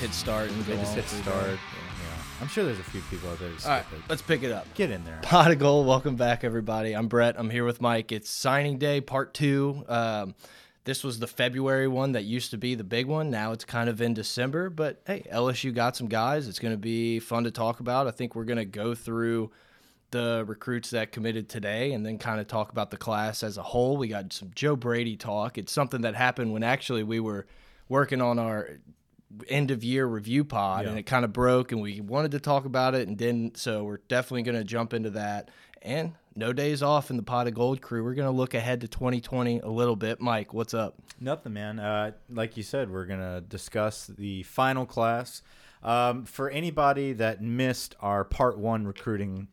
Just hit start and go They just hit start. there. Yeah. I'm sure there's a few people out there. That All right, it. let's pick it up. Get in there. Pot of Gold, welcome back, everybody. I'm Brett. I'm here with Mike. It's signing day, part two. Um, this was the February one that used to be the big one. Now it's kind of in December, but hey, LSU got some guys. It's going to be fun to talk about. I think we're going to go through the recruits that committed today and then kind of talk about the class as a whole. We got some Joe Brady talk. It's something that happened when actually we were working on our end of year review pod and it kind of broke and we wanted to talk about it and didn't. So we're definitely going to jump into that. And no days off in the pot of gold crew. We're going to look ahead to 2020 a little bit. Mike, what's up? Nothing, man. Uh, like you said, we're gonna discuss the final class. Um, for anybody that missed our part one recruiting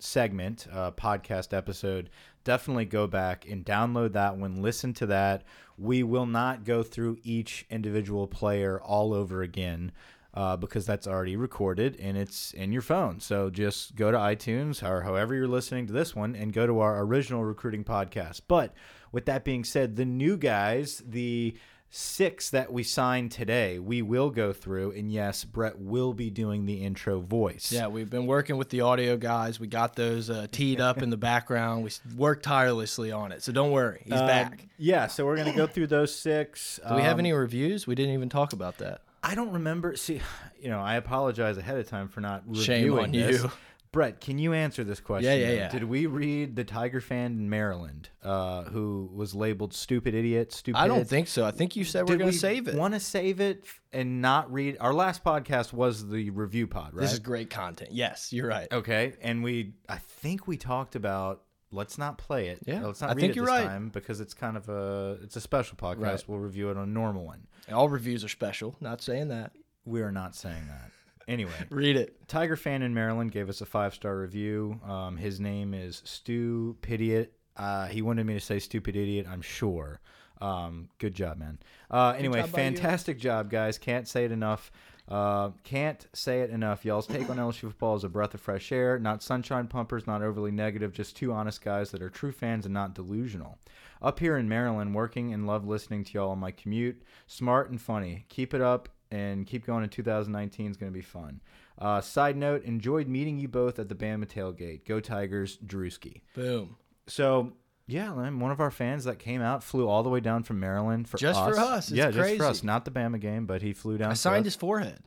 segment, uh, podcast episode, definitely go back and download that one. Listen to that. We will not go through each individual player all over again. Uh, because that's already recorded and it's in your phone. So just go to iTunes or however you're listening to this one and go to our original recruiting podcast. But with that being said, the new guys, the six that we signed today, we will go through. And yes, Brett will be doing the intro voice. Yeah, we've been working with the audio guys. We got those uh, teed up in the background. We worked tirelessly on it. So don't worry. He's Uh, back. Yeah, so we're gonna go through those six. Do we have Um, any reviews? We didn't even talk about that. I don't remember. See, you know, I apologize ahead of time for not Shame reviewing on this. you. Brett, can you answer this question? Yeah, yeah, yeah. Did we read the Tiger fan in Maryland, uh, who was labeled stupid idiot, stupid? I don't think so. I think you said we're going we to save it. Want to save it and not read? Our last podcast was the review pod, right? This is great content. Yes, you're right. okay, and we, I think we talked about. Let's not play it. Yeah, let's not I read think it you're this right. time because it's kind of a it's a special podcast. Right. We'll review it on a normal one. All reviews are special. Not saying that. We are not saying that. Anyway, Read it. Tiger fan in Maryland gave us a five star review. Um, his name is Stu Pidiot. Uh, he wanted me to say stupid idiot. I'm sure. Um, good job, man. Uh, anyway, job fantastic job, guys. Can't say it enough. Uh, can't say it enough. Y'all's take on LSU football is a breath of fresh air. Not sunshine pumpers, not overly negative. Just two honest guys that are true fans and not delusional. Up here in Maryland, working and love listening to y'all on my commute. Smart and funny. Keep it up and keep going in 2019 is going to be fun. Uh, side note, enjoyed meeting you both at the Bama tailgate. Go Tigers, Drewski. Boom. So, yeah, I'm one of our fans that came out, flew all the way down from Maryland for Just us. for us. It's yeah, just for us. Not the Bama game, but he flew down. I signed us. his forehead.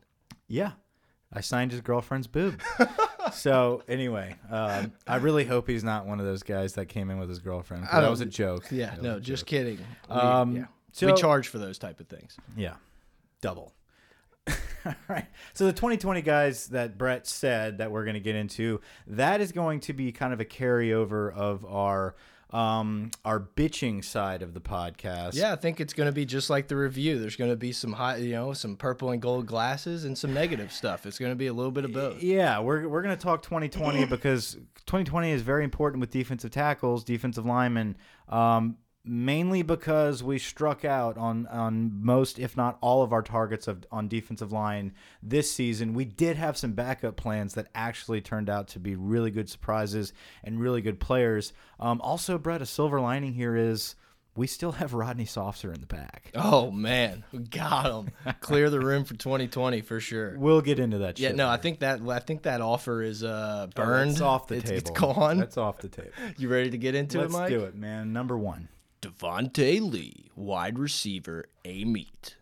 Yeah, I signed his girlfriend's boob. so anyway, um, I really hope he's not one of those guys that came in with his girlfriend. That was a joke. Yeah, no, just joke. kidding. We, Um, yeah. so- we charge for those type of things. Yeah, double. All right. So the 2020 guys that Brett said that we're going to get into, that is going to be kind of a carryover of our um our bitching side of the podcast. Yeah, I think it's going to be just like the review. There's going to be some hot, you know, some purple and gold glasses and some negative stuff. It's going to be a little bit of both. Yeah, we're, we're going to talk 2020 because 2020 is very important with defensive tackles, defensive linemen, um, mainly because we struck out on, on most, if not all, of our targets of on defensive line this season. We did have some backup plans that actually turned out to be really good surprises and really good players. Um, also, Brett, a silver lining here is we still have Rodney Sopsher in the back. Oh man, we got him. Clear the room for 2020 for sure. We'll get into that. Yeah, no, I think that I think that offer is uh Oh, burned. It's off the it's, table. It's gone. That's off the table. you ready to get into Let's it, Mike? Let's do it, man. Number one. Devonta Lee, wide receiver, Amite.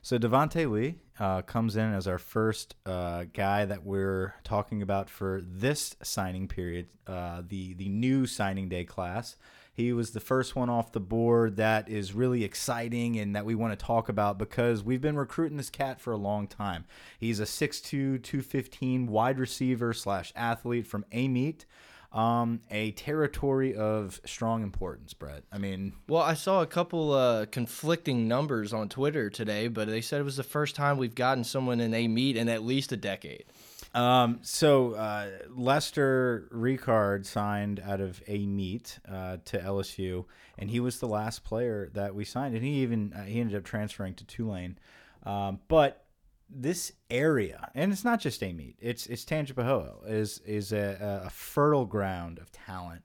So Devonta Lee, uh, comes in as our first uh, guy that we're talking about for this signing period, uh, the the new signing day class. He was the first one off the board that is really exciting and that we want to talk about because we've been recruiting this cat for a long time. He's a 6'2", 215 wide receiver slash athlete from Amite um, a territory of strong importance, Brett. I mean, well, I saw a couple uh, conflicting numbers on Twitter today, but they said it was the first time we've gotten someone in Amite in at least a decade. Um, so uh, Lester Ricard signed out of Amite uh, to LSU, and he was the last player that we signed, and he even uh, he ended up transferring to Tulane. Um, but this area, and it's not just Amite, it's it's Tangipahoa is is a, a fertile ground of talent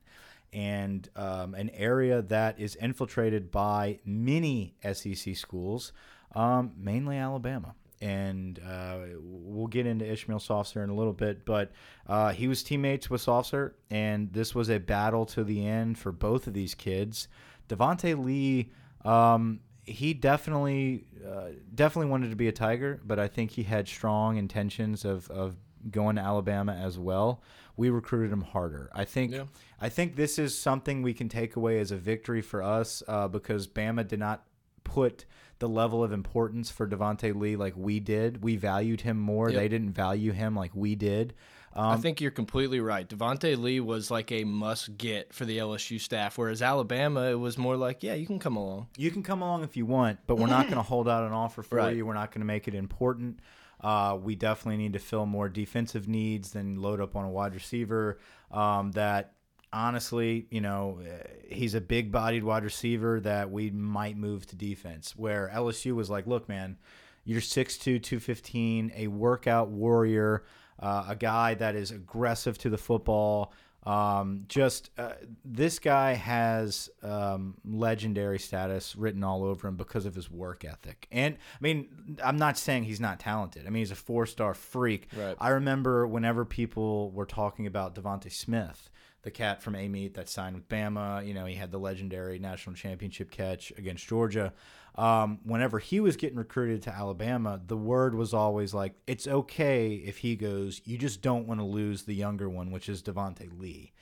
and um, an area that is infiltrated by many SEC schools, um, mainly Alabama. And uh, we'll get into Ishmael Sopsher in a little bit, but uh, he was teammates with Sopsher, and this was a battle to the end for both of these kids. Devonta Lee um, he definitely uh, definitely wanted to be a Tiger, but I think he had strong intentions of, of going to Alabama as well. We recruited him harder. I think yeah. I think this is something we can take away as a victory for us uh, because Bama did not put the level of importance for Devonta Lee like we did. We valued him more. Yep. They didn't value him like we did. Um, I think you're completely right. Devonta Lee was like a must get for the LSU staff, whereas Alabama it was more like, yeah, you can come along. You can come along if you want, but we're not going to hold out an offer for right. you. We're not going to make it important. Uh, we definitely need to fill more defensive needs than load up on a wide receiver. Um, that honestly, you know, uh, he's a big bodied wide receiver that we might move to defense. Where LSU was like, look, man, you're 6'2, 215, a workout warrior uh, a guy that is aggressive to the football. Um, just uh, this guy has um, legendary status written all over him because of his work ethic. And I mean, I'm not saying he's not talented. I mean, he's a four star freak. Right. I remember whenever people were talking about DeVonta Smith the cat from Amite that signed with Bama. You know, he had the legendary national championship catch against Georgia. Um, whenever he was getting recruited to Alabama, the word was always like, it's okay if he goes. You just don't want to lose the younger one, which is Devonta Lee.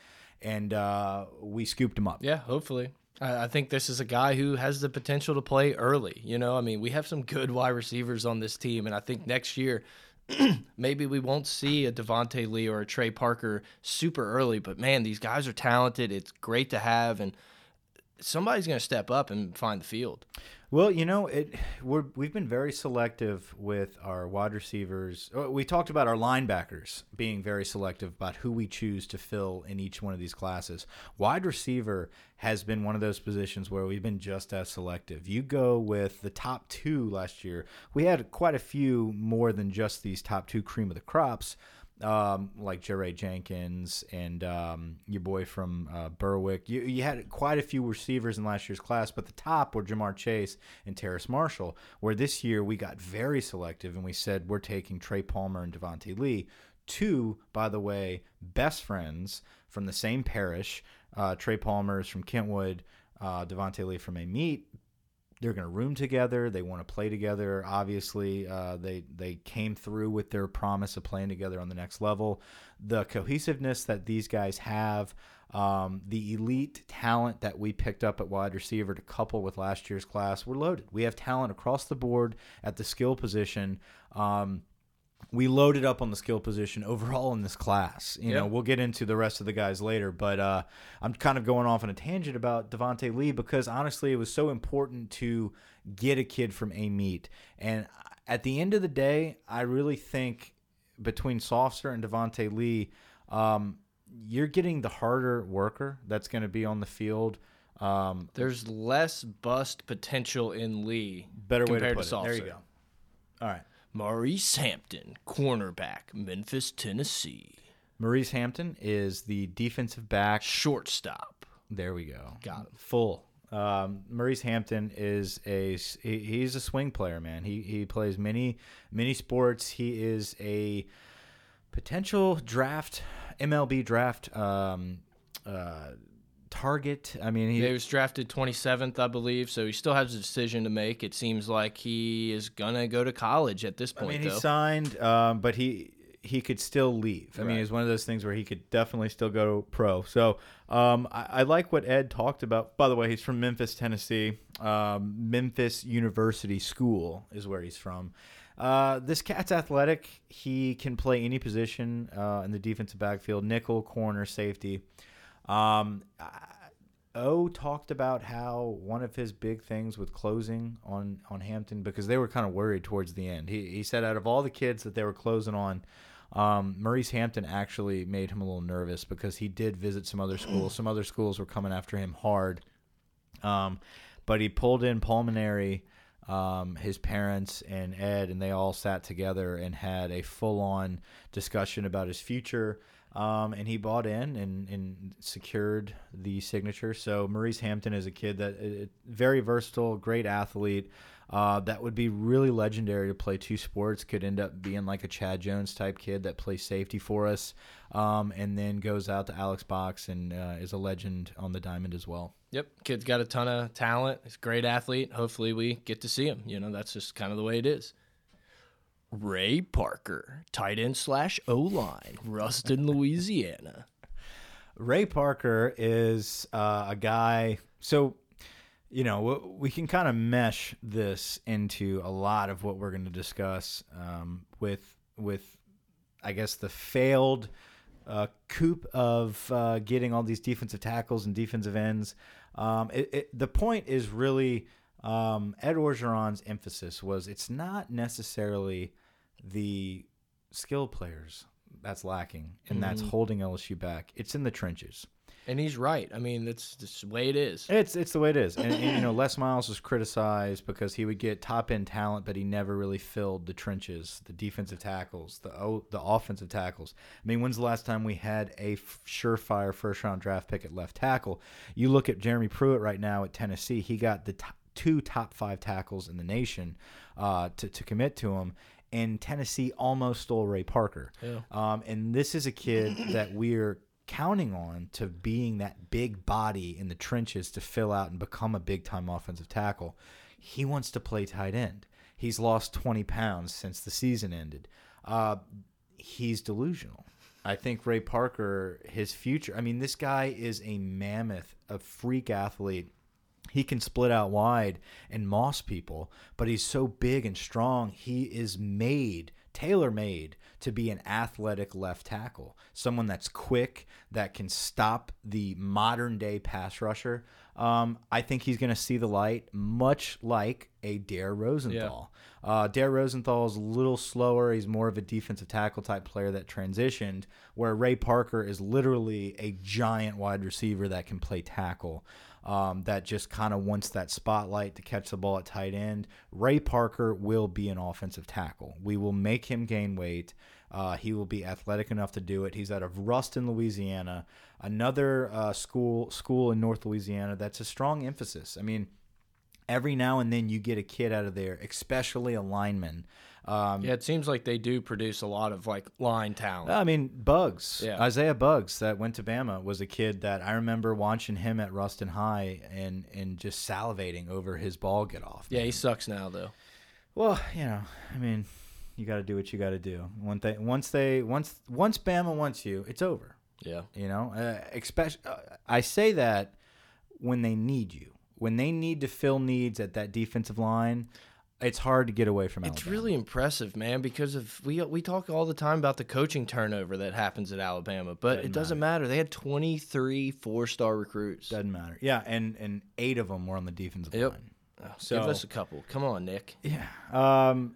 And uh, we scooped him up. Yeah, hopefully. I think this is a guy who has the potential to play early. You know, I mean, we have some good wide receivers on this team, and I think next year maybe we won't see a Devonta Lee or a Trey Parker super early, but man, these guys are talented. It's great to have, and somebody's going to step up and find the field. Well, you know, it we're we've been very selective with our wide receivers. Uh, we talked about our linebackers being very selective about who we choose to fill in each one of these classes. Wide receiver has been one of those positions where we've been just as selective. You go with the top 2 last year. We had quite a few more than just these top 2 cream of the crops um, like Jaray Jenkins and um, your boy from uh, Berwick. You, you had quite a few receivers in last year's class, but the top were Ja'Marr Chase and Terrace Marshall. Where this year we got very selective and we said we're taking Trey Palmer and Devonta Lee. Two, by the way, best friends from the same parish. Uh, Trey Palmer is from Kentwood. Uh, Devonta Lee from Amite, they're going to room together. They want to play together. Obviously, uh, they they came through with their promise of playing together on the next level. The cohesiveness that these guys have, um, the elite talent that we picked up at wide receiver to couple with last year's class, we're loaded. We have talent across the board at the skill position. Um, we loaded up on the skill position overall in this class. You know, we'll get into the rest of the guys later, but uh, I'm kind of going off on a tangent about Devonta Lee because honestly, it was so important to get a kid from Amite. And at the end of the day, I really think between Sopsher and Devonta Lee, um, you're getting the harder worker that's going to be on the field. Um, There's less bust potential in Lee. Better way to put to it. There you go. All right. Maurice Hampton, cornerback, Memphis, Tennessee. Maurice Hampton is the defensive back. Shortstop. There we go. Got it. Full. Um, Maurice Hampton is a he, he's a swing player, man. He he plays many many sports. He is a potential draft MLB draft um, uh, target. I mean, he, He was drafted 27th, I believe, so he still has a decision to make. It seems like he is gonna go to college at this point. I mean, he signed, um, but he he could still leave. I mean, Right. it's one of those things where he could definitely still go pro. So um, I, I like what Ed talked about. By the way, he's from Memphis, Tennessee. Um, Memphis University School is where he's from. Uh, this cat's athletic. He can play any position uh, in the defensive backfield, nickel, corner, safety. Um, O talked about how one of his big things with closing on on Hampton because they were kind of worried towards the end. He he said out of all the kids that they were closing on, um, Maurice Hampton actually made him a little nervous because he did visit some other schools. Some other schools were coming after him hard. Um, but he pulled in pulmonary, um, his parents and Ed, and they all sat together and had a full on discussion about his future. Um, and he bought in and, and secured the signature. So Maurice Hampton is a kid that very versatile, great athlete. Uh, that would be really legendary to play two sports. Could end up being like a Chad Jones type kid that plays safety for us, um, and then goes out to Alex Box and uh, is a legend on the diamond as well. Yep, kid's got a ton of talent. He's a great athlete. Hopefully, we get to see him. You know, that's just kind of the way it is. Ray Parker, tight end slash O line, Ruston, Louisiana. Ray Parker is uh, a guy. So, you know, we can kind of mesh this into a lot of what we're going to discuss um, with with, I guess, the failed uh, coup of uh, getting all these defensive tackles and defensive ends. Um, it, it, the point is really um, Ed Orgeron's emphasis was it's not necessarily the skill players that's lacking and that's holding LSU back. It's in the trenches. And he's right. I mean, that's just the way it is. It's it's the way it is, and, and, you know Les Miles was criticized because he would get top end talent, but he never really filled the trenches, the defensive tackles, the o, the offensive tackles. I mean, when's the last time we had a f- surefire first round draft pick at left tackle? You look at Jeremy Pruitt right now at Tennessee; he got the top, two top five tackles in the nation uh, to to commit to him. And Tennessee almost stole Ray Parker. Yeah. Um, and this is a kid that we're counting on to being that big body in the trenches to fill out and become a big time offensive tackle. He wants to play tight end. He's lost 20 pounds since the season ended. Uh, he's delusional. I think Ray Parker, his future, I mean, this guy is a mammoth, a freak athlete he can split out wide and moss people, but he's so big and strong. He is made, tailor made to be an athletic left tackle, someone that's quick, that can stop the modern day pass rusher. Um, I think he's going to see the light, much like a Dare Rosenthal. Uh, Dare Rosenthal is a little slower. He's more of a defensive tackle type player that transitioned, where Ray Parker is literally a giant wide receiver that can play tackle um, that just kind of wants that spotlight to catch the ball at tight end. Ray Parker will be an offensive tackle. We will make him gain weight. Uh, he will be athletic enough to do it. He's out of Ruston, Louisiana, another uh, school school in North Louisiana. That's a strong emphasis. I mean, every now and then you get a kid out of there, especially a lineman. Um, Yeah, it seems like they do produce a lot of like line talent. I mean, Buggs. Yeah. Isaiah Buggs that went to Bama was a kid that I remember watching him at Ruston High and and just salivating over his ball get off. yeah, he sucks now though. Well, you know, I mean, you got to do what you got to do. One thing, once they once once Bama wants you, it's over. Yeah. You know, uh, especially uh, I say that when they need you, when they need to fill needs at that defensive line, it's hard to get away from. It's really impressive, man, because of we we talk all the time about the coaching turnover that happens at Alabama, but Doesn't it doesn't matter. They had 23 four-star recruits. doesn't matter. Yeah, and and eight of them were on the defensive Yep. line. Oh, So- Give us a couple. Come on, Nick. Yeah. Um,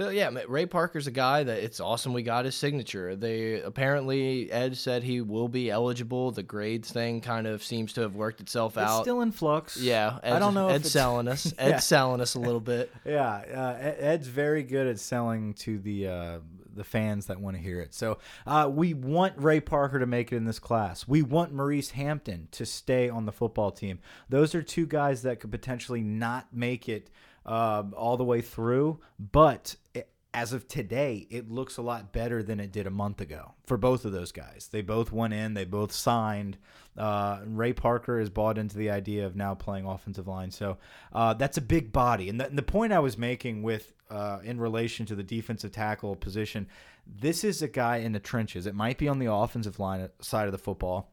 But yeah, Ray Parker's a guy that it's awesome we got his signature. They apparently Ed said he will be eligible. The grades thing kind of seems to have worked itself it's out. still in flux. yeah, Ed's, I don't know. Ed's selling us. Ed's Yeah. selling us a little bit. Yeah, uh, Ed's very good at selling to the uh, the fans that want to hear it. So uh, we want Ray Parker to make it in this class. We want Maurice Hampton to stay on the football team. Those are two guys that could potentially not make it uh, all the way through, but. As of today, it looks a lot better than it did a month ago for both of those guys. They both went in, they both signed. Uh, Ray Parker is bought into the idea of now playing offensive line, so uh, that's a big body. And the, and the point I was making with uh, in relation to the defensive tackle position, this is a guy in the trenches. It might be on the offensive line side of the football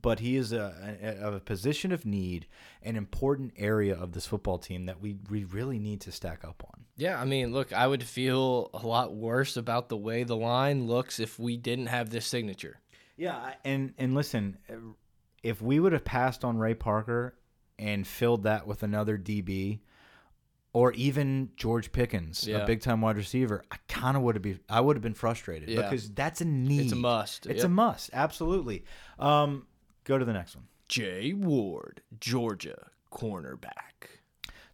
but he is a, a, a, position of need, an important area of this football team that we, we really need to stack up on. Yeah, I mean, look, I would feel a lot worse about the way the line looks if we didn't have this signature. Yeah, and and listen, if we would have passed on Ray Parker and filled that with another DB, or even George Pickens, yeah. a big time wide receiver, I kind of would have been I would have been frustrated yeah. because that's a need. It's a must. It's yep. a must. Absolutely. Um, Go to the next one. Jay Ward, Georgia cornerback.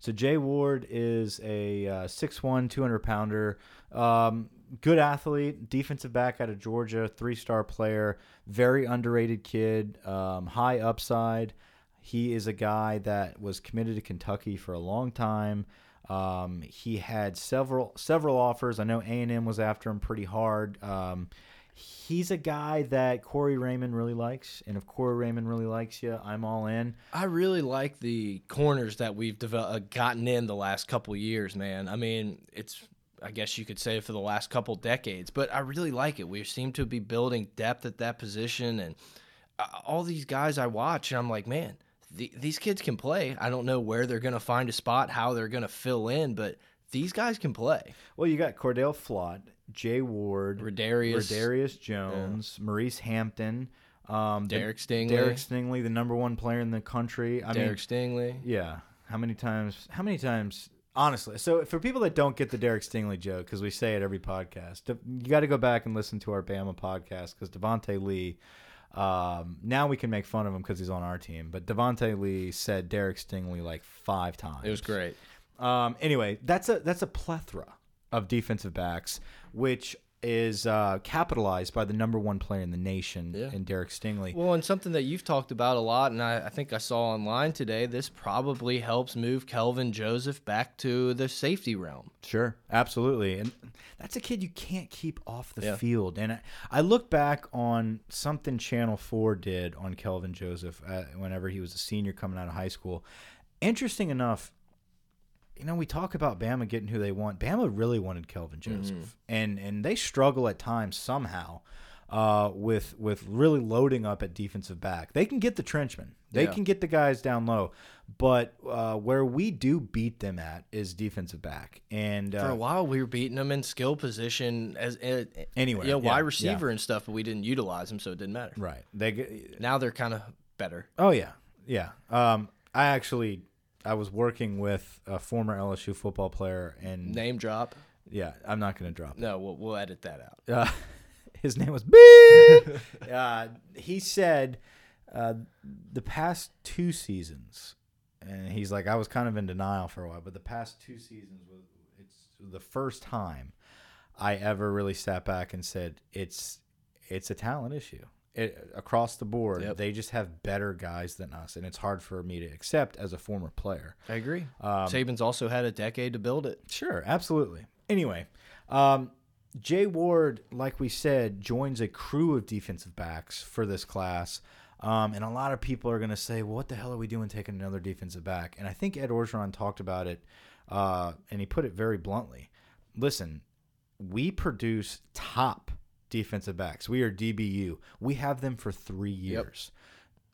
So Jay Ward is a uh, 6'1", 200 pounder, um, good athlete, defensive back out of Georgia, three star player, very underrated kid, um, high upside. He is a guy that was committed to Kentucky for a long time. Um, he had several several offers. I know A and M was after him pretty hard. Um, he's a guy that Corey Raymond really likes, and if Corey Raymond really likes you, I'm all in. I really like the corners that we've uh, gotten in the last couple years, man. I mean, it's I guess you could say for the last couple decades, but I really like it. We seem to be building depth at that position, and uh, all these guys I watch, and I'm like, man, the, these kids can play. I don't know where they're going to find a spot, how they're going to fill in, but these guys can play. Well, you got Cordell Flott, Jay Ward, Rodarius, Rodarius Jones, yeah. Maurice Hampton, um, Derek Stingley, Derek Stingley, the number one player in the country. I Derek mean, Stingley. Yeah. How many times? How many times? Honestly, so for people that don't get the Derek Stingley joke, because we say it every podcast, you got to go back and listen to our Bama podcast because Devonta Lee. Um, now we can make fun of him because he's on our team, but Devonta Lee said Derek Stingley like five times. It was great. Um, anyway, that's a that's a plethora of defensive backs, which is uh, capitalized by the number one player in the nation yeah. in Derek Stingley. Well, and something that you've talked about a lot, and I, I, think I saw online today, this probably helps move Kelvin Joseph back to the safety realm. Sure, absolutely, and that's a kid you can't keep off the yeah. field. And I, I, look back on something Channel Four did on Kelvin Joseph uh, whenever he was a senior coming out of high school. Interesting enough, you know, we talk about Bama getting who they want. Bama really wanted Kelvin Joseph, mm -hmm. and and they struggle at times somehow uh, with with really loading up at defensive back. They can get the trenchmen, they yeah. can get the guys down low, but uh, where we do beat them at is defensive back. And uh, for a while, we were beating them in skill position as uh, anywhere, you know, yeah, wide receiver yeah. and stuff, but we didn't utilize them, so it didn't matter. Right? They now they're kind of better. Oh yeah, yeah. Um, I actually I was working with a former LSU football player and name drop. Yeah, I'm not going to drop. No, we'll, we'll edit that out. Uh, his name was Beep. uh, he said uh, the past two seasons, and he's like, I was kind of in denial for a while, but the past two seasons was it's the first time I ever really sat back and said it's it's a talent issue it, across the board, yep. they just have better guys than us, and it's hard for me to accept as a former player. I agree. Um, Saban's also had a decade to build it. Sure, absolutely. Anyway, um, Jay Ward, like we said, joins a crew of defensive backs for this class. Um, and a lot of people are going to say, well, what the hell are we doing taking another defensive back? And I think Ed Orgeron talked about it, uh, and he put it very bluntly. Listen, we produce top defensive backs. We are DBU. We have them for three years. Yep.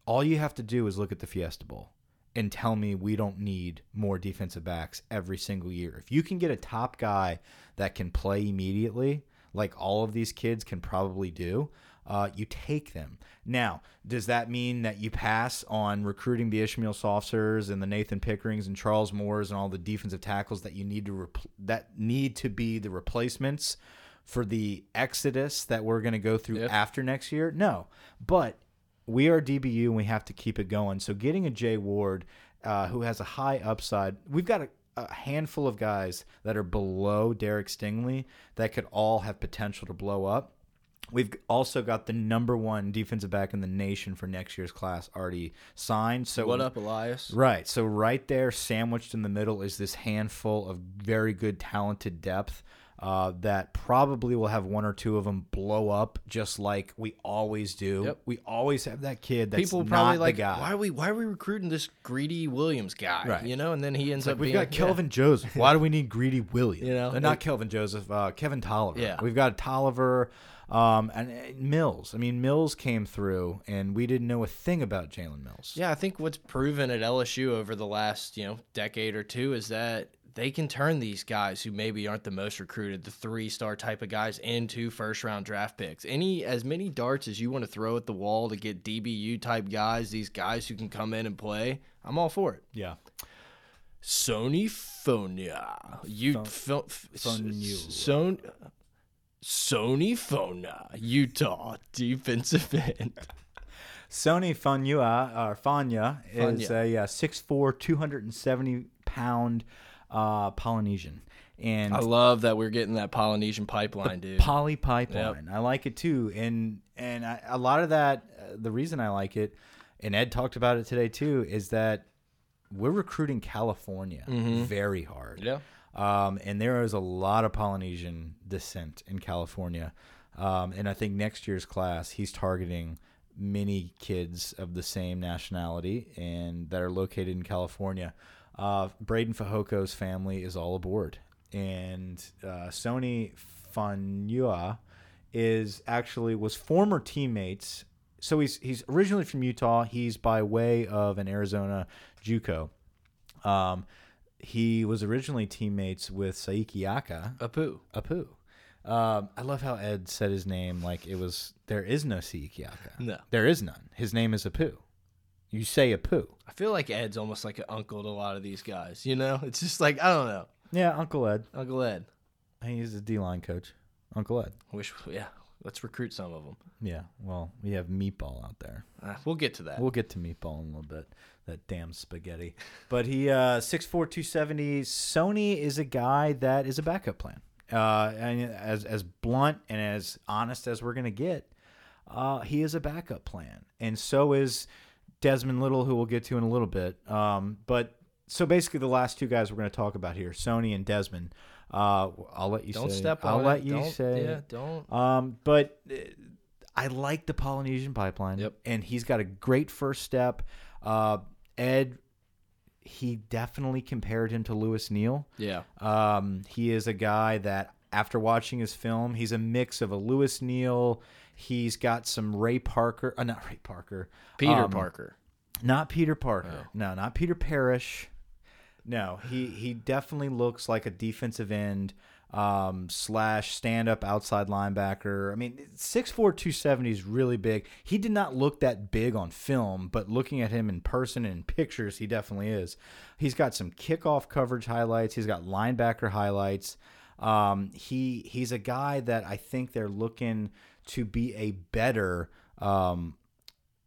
All you have to do is look at the Fiesta Bowl and tell me we don't need more defensive backs every single year. If you can get a top guy that can play immediately, like all of these kids can probably do, uh, you take them. Now, does that mean that you pass on recruiting the Ishmael Sopshers and the Nathan Pickerings and Charles Moores and all the defensive tackles that you need to that need to be the replacements for the exodus that we're going to go through yep. after next year. No, but we are DBU and we have to keep it going. So getting a Jay Ward uh, who has a high upside, we've got a, a, handful of guys that are below Derek Stingley that could all have potential to blow up. We've also got the number one defensive back in the nation for next year's class already signed. So what up, Elias? Right. So right there, sandwiched in the middle, is this handful of very good, talented depth Uh, that probably will have one or two of them blow up, just like we always do. Yep. We always have that kid that's People probably like, the guy. why are we why are we recruiting this greedy Williams guy? Right. You know, and then he ends Like up we've being got Kelvin Joseph. Why do we need Greedy Williams? You know, Uh, not Kelvin Joseph. Uh, Kevin Toliver. Yeah. we've got Toliver, um, and uh, Mills. I mean, Mills came through, and we didn't know a thing about Jalen Mills. Yeah, I think what's proven at LSU over the last, you know, decade or two is that they can turn these guys who maybe aren't the most recruited, the three star type of guys, into first round draft picks. Any as many darts as you want to throw at the wall to get DBU type guys, these guys who can come in and play, I'm all for it. yeah. Soni Fonua. You Phon- pho- f- Fonua. Son Soni Fonua, Utah defensive end. Soni Fanua or Fanya is Fanya. a uh, 6'4", 270 pound uh, Polynesian, and I love that we're getting that Polynesian pipeline, dude. poly pipeline. I like it too, and and I, a lot of that. Uh, the reason I like it, and Ed talked about it today too, is that we're recruiting California very hard. yeah. Um, and there is a lot of Polynesian descent in California. Um, and I think next year's class, he's targeting many kids of the same nationality and that are located in California. Uh, Braden Fajoko's family is all aboard. And uh, Soni Fanua is actually was former teammates. So he's he's originally from Utah. He's by way of an Arizona JUCO. Um, he was originally teammates with Siaki Ika, Apu. Apu. Um, I love how Ed said his name like it was there is no Siaki Ika. No. There is none. His name is Apu. You say a poo. I feel like Ed's almost like an uncle to a lot of these guys. You know, it's just like I don't know, Yeah, Uncle Ed. Uncle Ed. He's a D line coach. Uncle Ed. Wish, yeah, let's recruit some of them. Yeah. Well, we have Meatball out there. Uh, we'll get to that. We'll get to Meatball in a little bit. That damn spaghetti. But he uh 6'4", 270. Soni is a guy that is a backup plan. Uh, and as as blunt and as honest as we're gonna get, uh, he is a backup plan, and so is Desmond Little, who we'll get to in a little bit. Um, but so basically, the last two guys we're going to talk about here, Soni and Desmond. Uh, I'll let you don't say. step I'll let it. you Don't- say. Yeah, don't. Um, but uh, I like the Polynesian pipeline. Yep. And he's got a great first step. Uh, Ed, he definitely compared him to Lewis Neal. Yeah, Um, he is a guy that, after watching his film, he's a mix of a Lewis Neal. He's got some Ray Parker, uh, not Ray Parker, Peter um, Parker. not Peter Parker. No, not Peter Parrish. No, he he definitely looks like a defensive end um, slash stand up outside linebacker. I mean, 6'4", 270 is really big. He did not look that big on film, but looking at him in person and in pictures, he definitely is. He's got some kickoff coverage highlights. He's got linebacker highlights. Um, he he's a guy that I think they're looking to be a better um,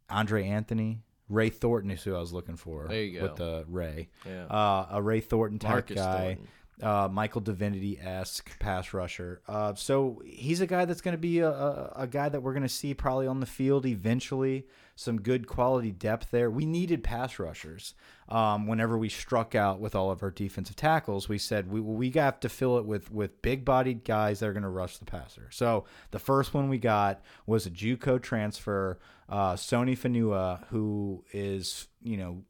Andre Anthony. Ray Thornton is who I was looking for. There you go. With the Ray. Yeah. Uh, a Ray Thornton type Marcus guy. Thornton. Uh, Michael Divinity esque pass rusher. Uh, so he's a guy that's going to be a, a, guy that we're going to see probably on the field eventually. Some good quality depth there. We needed pass rushers. Um, whenever we struck out with all of our defensive tackles, we said we we have to fill it with with big bodied guys that are going to rush the passer. So the first one we got was a JUCO transfer, uh, Soni Fanua, who is you know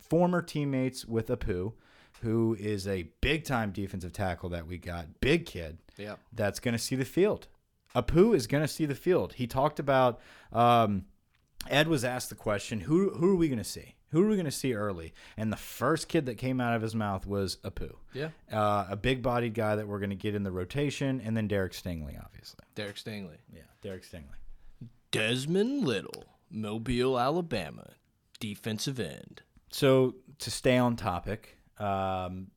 former teammates with Apu, who is a big time defensive tackle that we got, big kid Yeah. that's going to see the field. Apu is going to see the field. He talked about. Um, Ed was asked the question, "Who who are we going to see? Who are we going to see early?" And the first kid that came out of his mouth was Apu, Yeah. uh, a big bodied guy that we're going to get in the rotation, and then Derek Stingley, obviously. Derek Stingley. Yeah, Derek Stingley. Desmond Little, Mobile, Alabama, defensive end. So to stay on topic, um,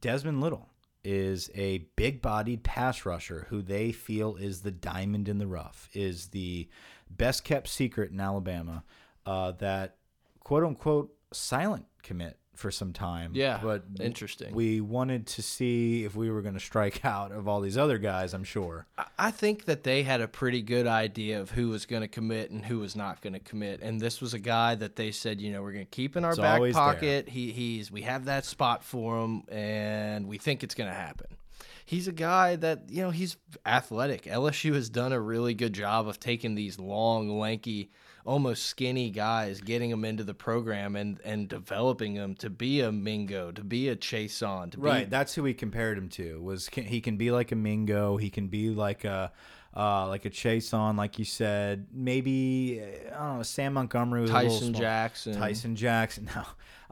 Desmond Little is a big-bodied pass rusher who they feel is the diamond in the rough, is the best kept secret in Alabama. Uh, that quote unquote silent commit for some time. Yeah, but interesting. We wanted to see if we were going to strike out of all these other guys. I'm sure. I- think that they had a pretty good idea of who was going to commit and who was not going to commit, and this was a guy that they said, you know, we're going to keep in our It's back always there. pocket. He, he's we have that spot for him, and we think it's going to happen. he's a guy that you know he's athletic. LSU has done a really good job of taking these long, lanky, almost skinny guys, getting them into the program and and developing them to be a Mingo, to be a Chaisson, to Right, be that's who we compared him to. Was can, he can be like a Mingo, he can be like a uh, like a Chase on, like you said. Maybe uh, I don't know. Sam Montgomery was Tyson. Jackson. Tyson Jackson. No,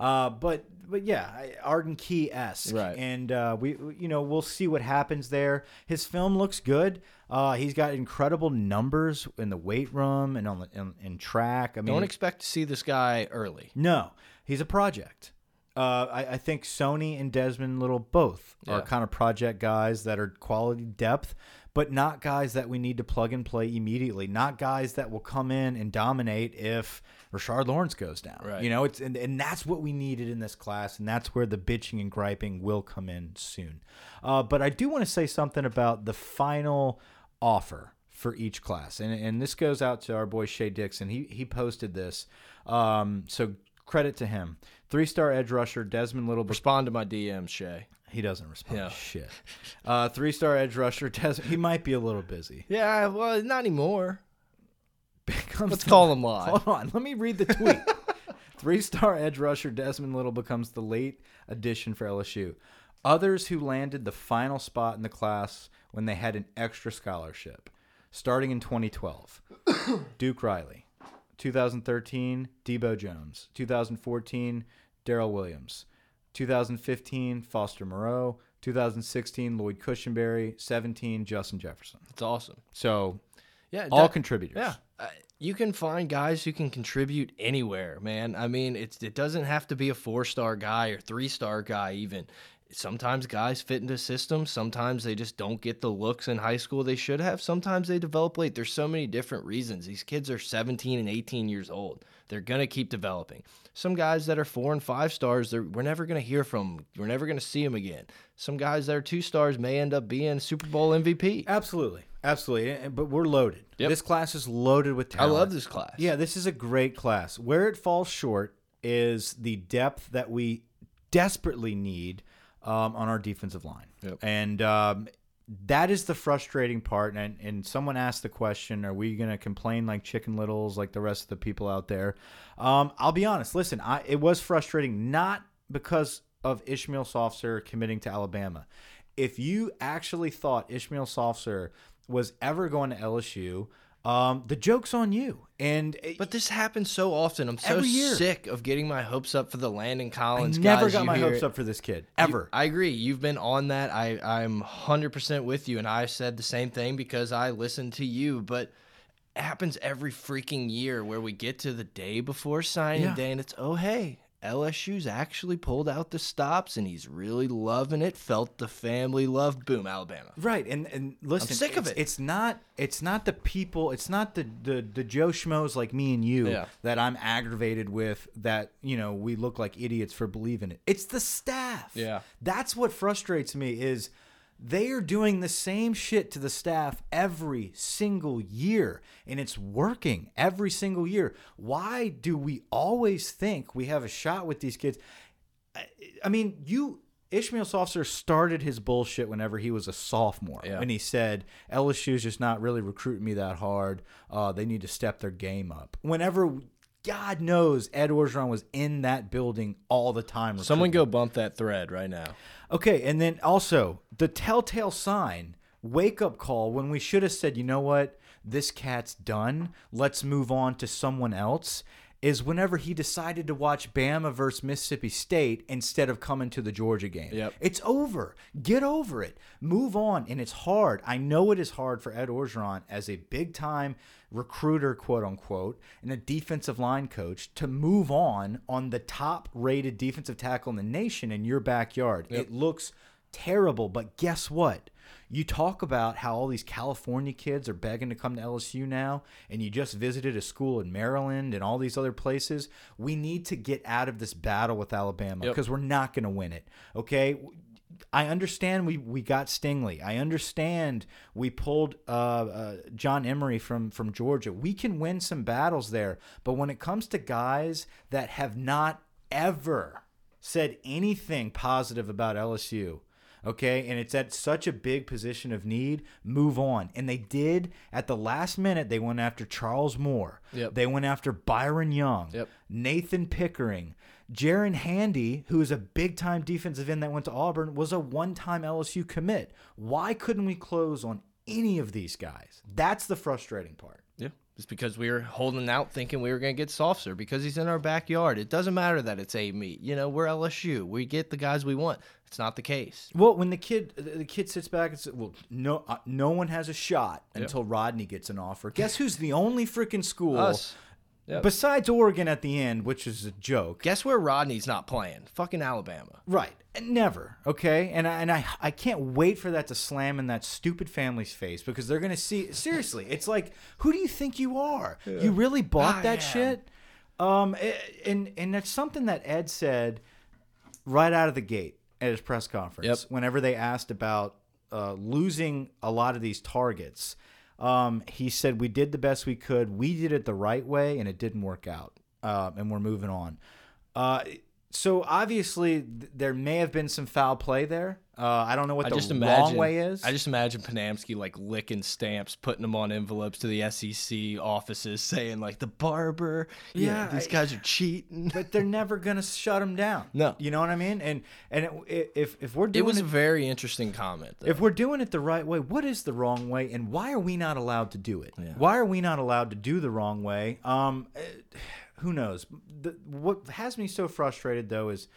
uh, but but yeah, Arden Key esque, Right. And uh, we you know we'll see what happens there. His film looks good. Uh, he's got incredible numbers in the weight room and on the in, in track. I mean, Don't expect to see this guy early. no, he's a project. Uh, I, I think Soni and Desmond Little both are kind of project guys that are quality depth, but not guys that we need to plug and play immediately. Not guys that will come in and dominate if Rashard Lawrence goes down. Right. You know, it's and, and that's what we needed in this class, and that's where the bitching and griping will come in soon. Uh, but I do want to say something about the final offer for each class, and and this goes out to our boy Shay Dixon. He he posted this, um, so credit to him. Three star edge rusher Desmond Little. Respond to my DM, Shay. He doesn't respond. Yeah. Shit. Uh, three star edge rusher Desmond. He might be a little busy. Yeah, well, not anymore. Becomes Let's the- call him live. Hold on, let me read the tweet. Three star edge rusher Desmond Little becomes the late addition for LSU. Others who landed the final spot in the class when they had an extra scholarship, starting in 2012. Duke Riley, 2013 Debo Jones, 2014 Darrel Williams, 2015 Foster Moreau, 2016 Lloyd Cushenberry, 17 Justin Jefferson. That's awesome. So Yeah, all that- contributors. Yeah, uh, you can find guys who can contribute anywhere, man. I mean, it's it doesn't have to be a four star guy or three star guy even. Sometimes guys fit into systems. Sometimes they just don't get the looks in high school they should have. Sometimes they develop late. There's so many different reasons. These kids are 17 and 18 years old. They're gonna keep developing. Some guys that are four and five stars, they're, we're never gonna hear from. 'em. We're never gonna see them again. Some guys that are two stars may end up being Super Bowl MVP. Absolutely, absolutely. But we're loaded. Yep. This class is loaded with talent. I love this class. Yeah, this is a great class. Where it falls short is the depth that we desperately need um, on our defensive line, Yep. and um, that is the frustrating part. And and someone asked the question: Are we going to complain like Chicken Littles, like the rest of the people out there? Um, I'll be honest. Listen, I, it was frustrating not because of Ishmael Sopsher committing to Alabama. If you actually thought Ishmael Sopsher was ever going to LSU, um, the joke's on you. And But this happens so often. I'm so sick of getting my hopes up for the Landon I Collins. never guys. got You my hopes it. up for this kid You- ever. I agree. You've been on that. I I'm 100% with you and I said the same thing because I listened to you, but it happens every freaking year where we get to the day before signing Yeah. day and it's oh hey, LSU's actually pulled out the stops and he's really loving it. Felt the family love. Boom, Alabama. Right, and and listen, I'm sick of it. It's not it's not the people, it's not the the the Joe schmoes like me and you Yeah. that I'm aggravated with. That you know we look like idiots for believing it. It's the staff. Yeah. that's what frustrates me is they are doing the same shit to the staff every single year and it's working every single year. Why do we always think we have a shot with these kids? I, I mean, you Ishmael Sopsher started his bullshit whenever he was a sophomore, Yeah. and he said LSU's just not really recruiting me that hard. Uh, they need to step their game up. Whenever God knows Ed Orgeron was in that building all the time. Someone go bump that thread right now. Okay, and then also the telltale sign, wake up call when we should have said, you know what, this cat's done. Let's move on to someone else. Is whenever he decided to watch Bama versus Mississippi State instead of coming to the Georgia game. Yep. It's over. Get over it. Move on. And it's hard. I know it is hard for Ed Orgeron as a big time recruiter, quote unquote, and a defensive line coach to move on on the top rated defensive tackle in the nation in your backyard. It looks terrible, but guess what? You talk about how all these California kids are begging to come to LSU now, and you just visited a school in Maryland and all these other places. We need to get out of this battle with Alabama Yep. because we're not going to win it. Okay. I understand we, we got Stingley. I understand we pulled uh, uh, John Emery from, from Georgia. We can win some battles there. But when it comes to guys that have not ever said anything positive about LSU, Okay, and it's at such a big position of need. Move on, and they did at the last minute. They went after Charles Moore. Yep. They went after Byron Young. Yep. Nathan Pickering. Jaren Handy, who is a big time defensive end that went to Auburn, was a one time LSU commit. Why couldn't we close on any of these guys? That's the frustrating part. Yeah. It's because we were holding out thinking we were going to get Sopsher because he's in our backyard. It doesn't matter that it's Amite. You know, we're LSU. We get the guys we want. It's not the case. Well, when the kid the kid sits back and says, "Well, no, uh, no one has a shot until Rodney gets an offer." Guess who's the only freaking school Us. Yep. besides Oregon at the end, which is a joke. Guess where Rodney's not playing? Fucking Alabama. Right. Never. Okay. And I, and I I can't wait for that to slam in that stupid family's face because they're gonna see seriously. It's like, who do you think you are? You really bought I that am. shit? Um. And and that's something that Ed said right out of the gate at his press conference. Yep. Whenever they asked about uh, losing a lot of these targets, um, he said we did the best we could. We did it the right way, and it didn't work out. Uh, and we're moving on. Uh, so obviously th there may have been some foul play there. Uh, I don't know what I the just wrong imagine. way is. I just imagine Panamsky like licking stamps, putting them on envelopes to the SEC offices, saying like the barber. Yeah, Yeah, these I- guys are cheating. but they're never gonna shut him down. No. you know what I mean. And and it, if if we're doing It was it, a very interesting comment. Though. if we're doing it the right way, what is the wrong way, and why are we not allowed to do it? Yeah. Why are we not allowed to do the wrong way? Um, who knows? The, what has me so frustrated though is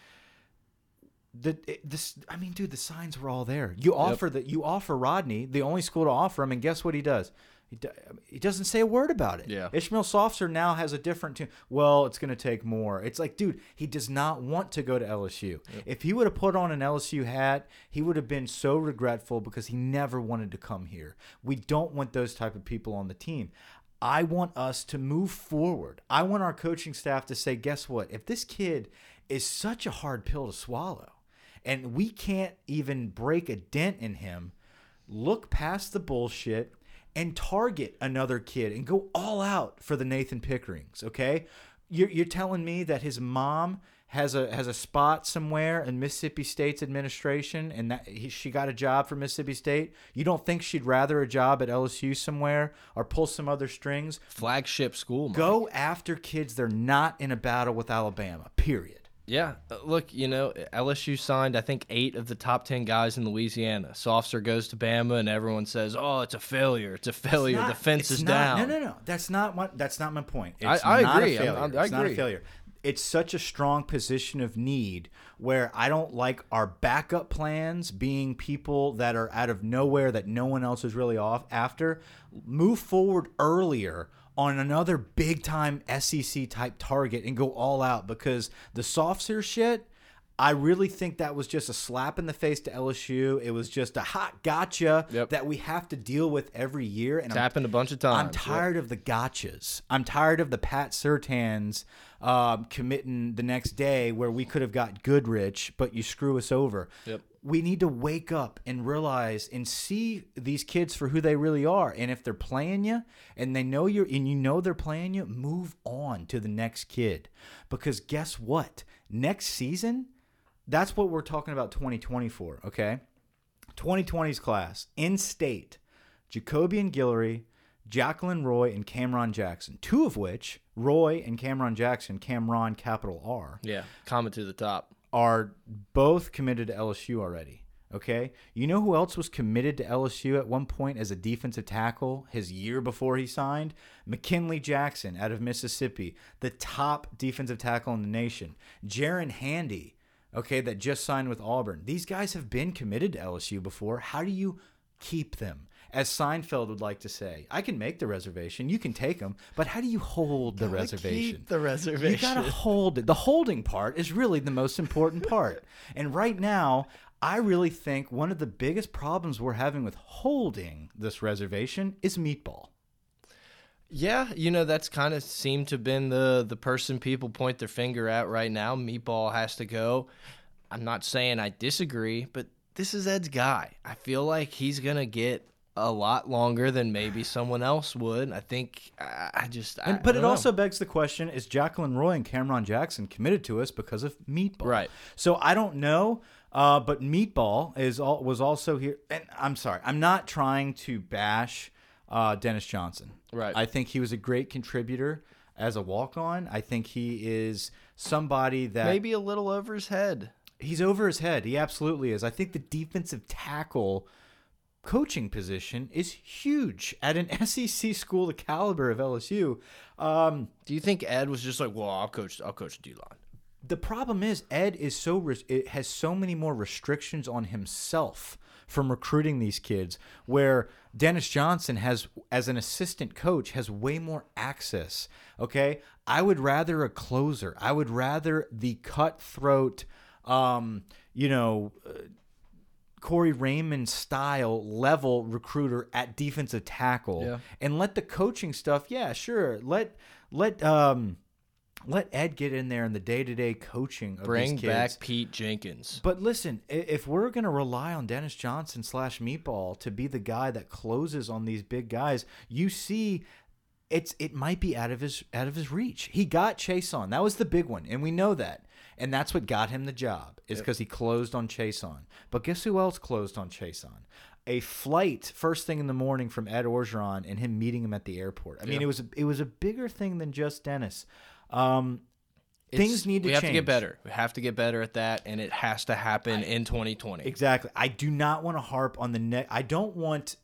the it- this. I mean, dude, the signs were all there. You offer that you offer Rodney the only school to offer him, and guess what he does? He, do- he doesn't say a word about it. Yeah. Ishmael Sopsher now has a different tune. Well, it's going to take more. It's like, dude, he does not want to go to LSU. If he would have put on an LSU hat, he would have been so regretful because he never wanted to come here. We don't want those type of people on the team. I want us to move forward. I want our coaching staff to say, guess what? If this kid is such a hard pill to swallow and we can't even break a dent in him, look past the bullshit and target another kid and go all out for the Nathan Pickerings, okay? You're, you're telling me that his mom has a has a spot somewhere in Mississippi State's administration and that he, she got a job for Mississippi State. You don't think she'd rather a job at LSU somewhere or pull some other strings? flagship school. Mike. Go after kids they're not in a battle with Alabama. Period. Yeah, uh, look, you know, LSU signed I think eight of the top ten guys in Louisiana. Sopsher goes to Bama, and everyone says, "Oh, it's a failure. It's a failure. not- the fence is not- down." No, no, no. That's not what. That's not my point. I- It's I not agree. A failure. I'm- I it's not a failure. It's such a strong position of need where I don't like our backup plans being people that are out of nowhere that no one else is really off after. Move forward earlier on another big time SEC type target and go all out because the soft shit. I really think that was just a slap in the face to LSU. It was just a hot gotcha Yep. that we have to deal with every year. And It's I'm happened a bunch of times. I'm tired of the gotchas. I'm tired of the Pat Surtains um, committing the next day where we could have got Goodrich, but you screw us over. Yep. We need to wake up and realize and see these kids for who they really are. And if they're playing you and they know you're and you know they're playing you, move on to the next kid. Because guess what? Next season, that's what we're talking about 2020 for, okay? 2020's class in state Jacobian Guillory, Jaquelin Roy, and Cameron Jackson. Two of which, Roy and Cameron Jackson, Cameron capital R, Yeah, comment to the top. Are both committed to LSU already. Okay. You know who else was committed to LSU at one point as a defensive tackle his year before he signed? McKinley Jackson out of Mississippi, the top defensive tackle in the nation. Jaren Handy, okay, that just signed with Auburn. These guys have been committed to LSU before. How do you keep them? As Seinfeld would like to say, I can make the reservation, you can take them, but how do you hold the reservation? Keep the reservation. You gotta hold it. The holding part is really the most important part. And right now, I really think one of the biggest problems we're having with holding this reservation is meatball. Yeah, you know that's kind of seemed to have been the the person people point their finger at right now. Meatball has to go. I'm not saying I disagree, but this is Ed's guy. I feel like he's gonna get a lot longer than maybe someone else would. I think I just. I, And, but I it don't also know. begs the question: Is Jaquelin Roy and Cameron Jackson committed to us because of meatball? Right. So I don't know. Uh, but Meatball is all, was also here. And I'm sorry, I'm not trying to bash uh, Dennis Johnson. Right. I think he was a great contributor as a walk on. I think he is somebody that Maybe a little over his head. he's over his head. He absolutely is. I think the defensive tackle coaching position is huge at an SEC school the caliber of LSU. Um, Do you think Ed was just like, well, I'll coach, I'll coach D line? the problem is Ed is so it has so many more restrictions on himself from recruiting these kids where Dennis Johnson has as an assistant coach has way more access okay I would rather a closer I would rather the cutthroat um you know uh, Corey Raymond style level recruiter at defensive tackle Yeah. and let the coaching stuff yeah sure let let um let Ed get in there in the day to day coaching of Bring these kids. back Pete Jenkins. But listen, if we're gonna rely on Dennis Johnson slash Meatball to be the guy that closes on these big guys, you see, it's it might be out of his out of his reach. He got Chaisson. That was the big one, and we know that. And that's what got him the job is because he closed on Chaisson. But guess who else closed on Chaisson? A flight first thing in the morning from Ed Orgeron and him meeting him at the airport. I mean, it was a, it was a bigger thing than just Dennis. Um, things need to we have change. to get better. We have to get better at that, and it has to happen in 2020. Exactly. I do not want to harp on the net. I don't want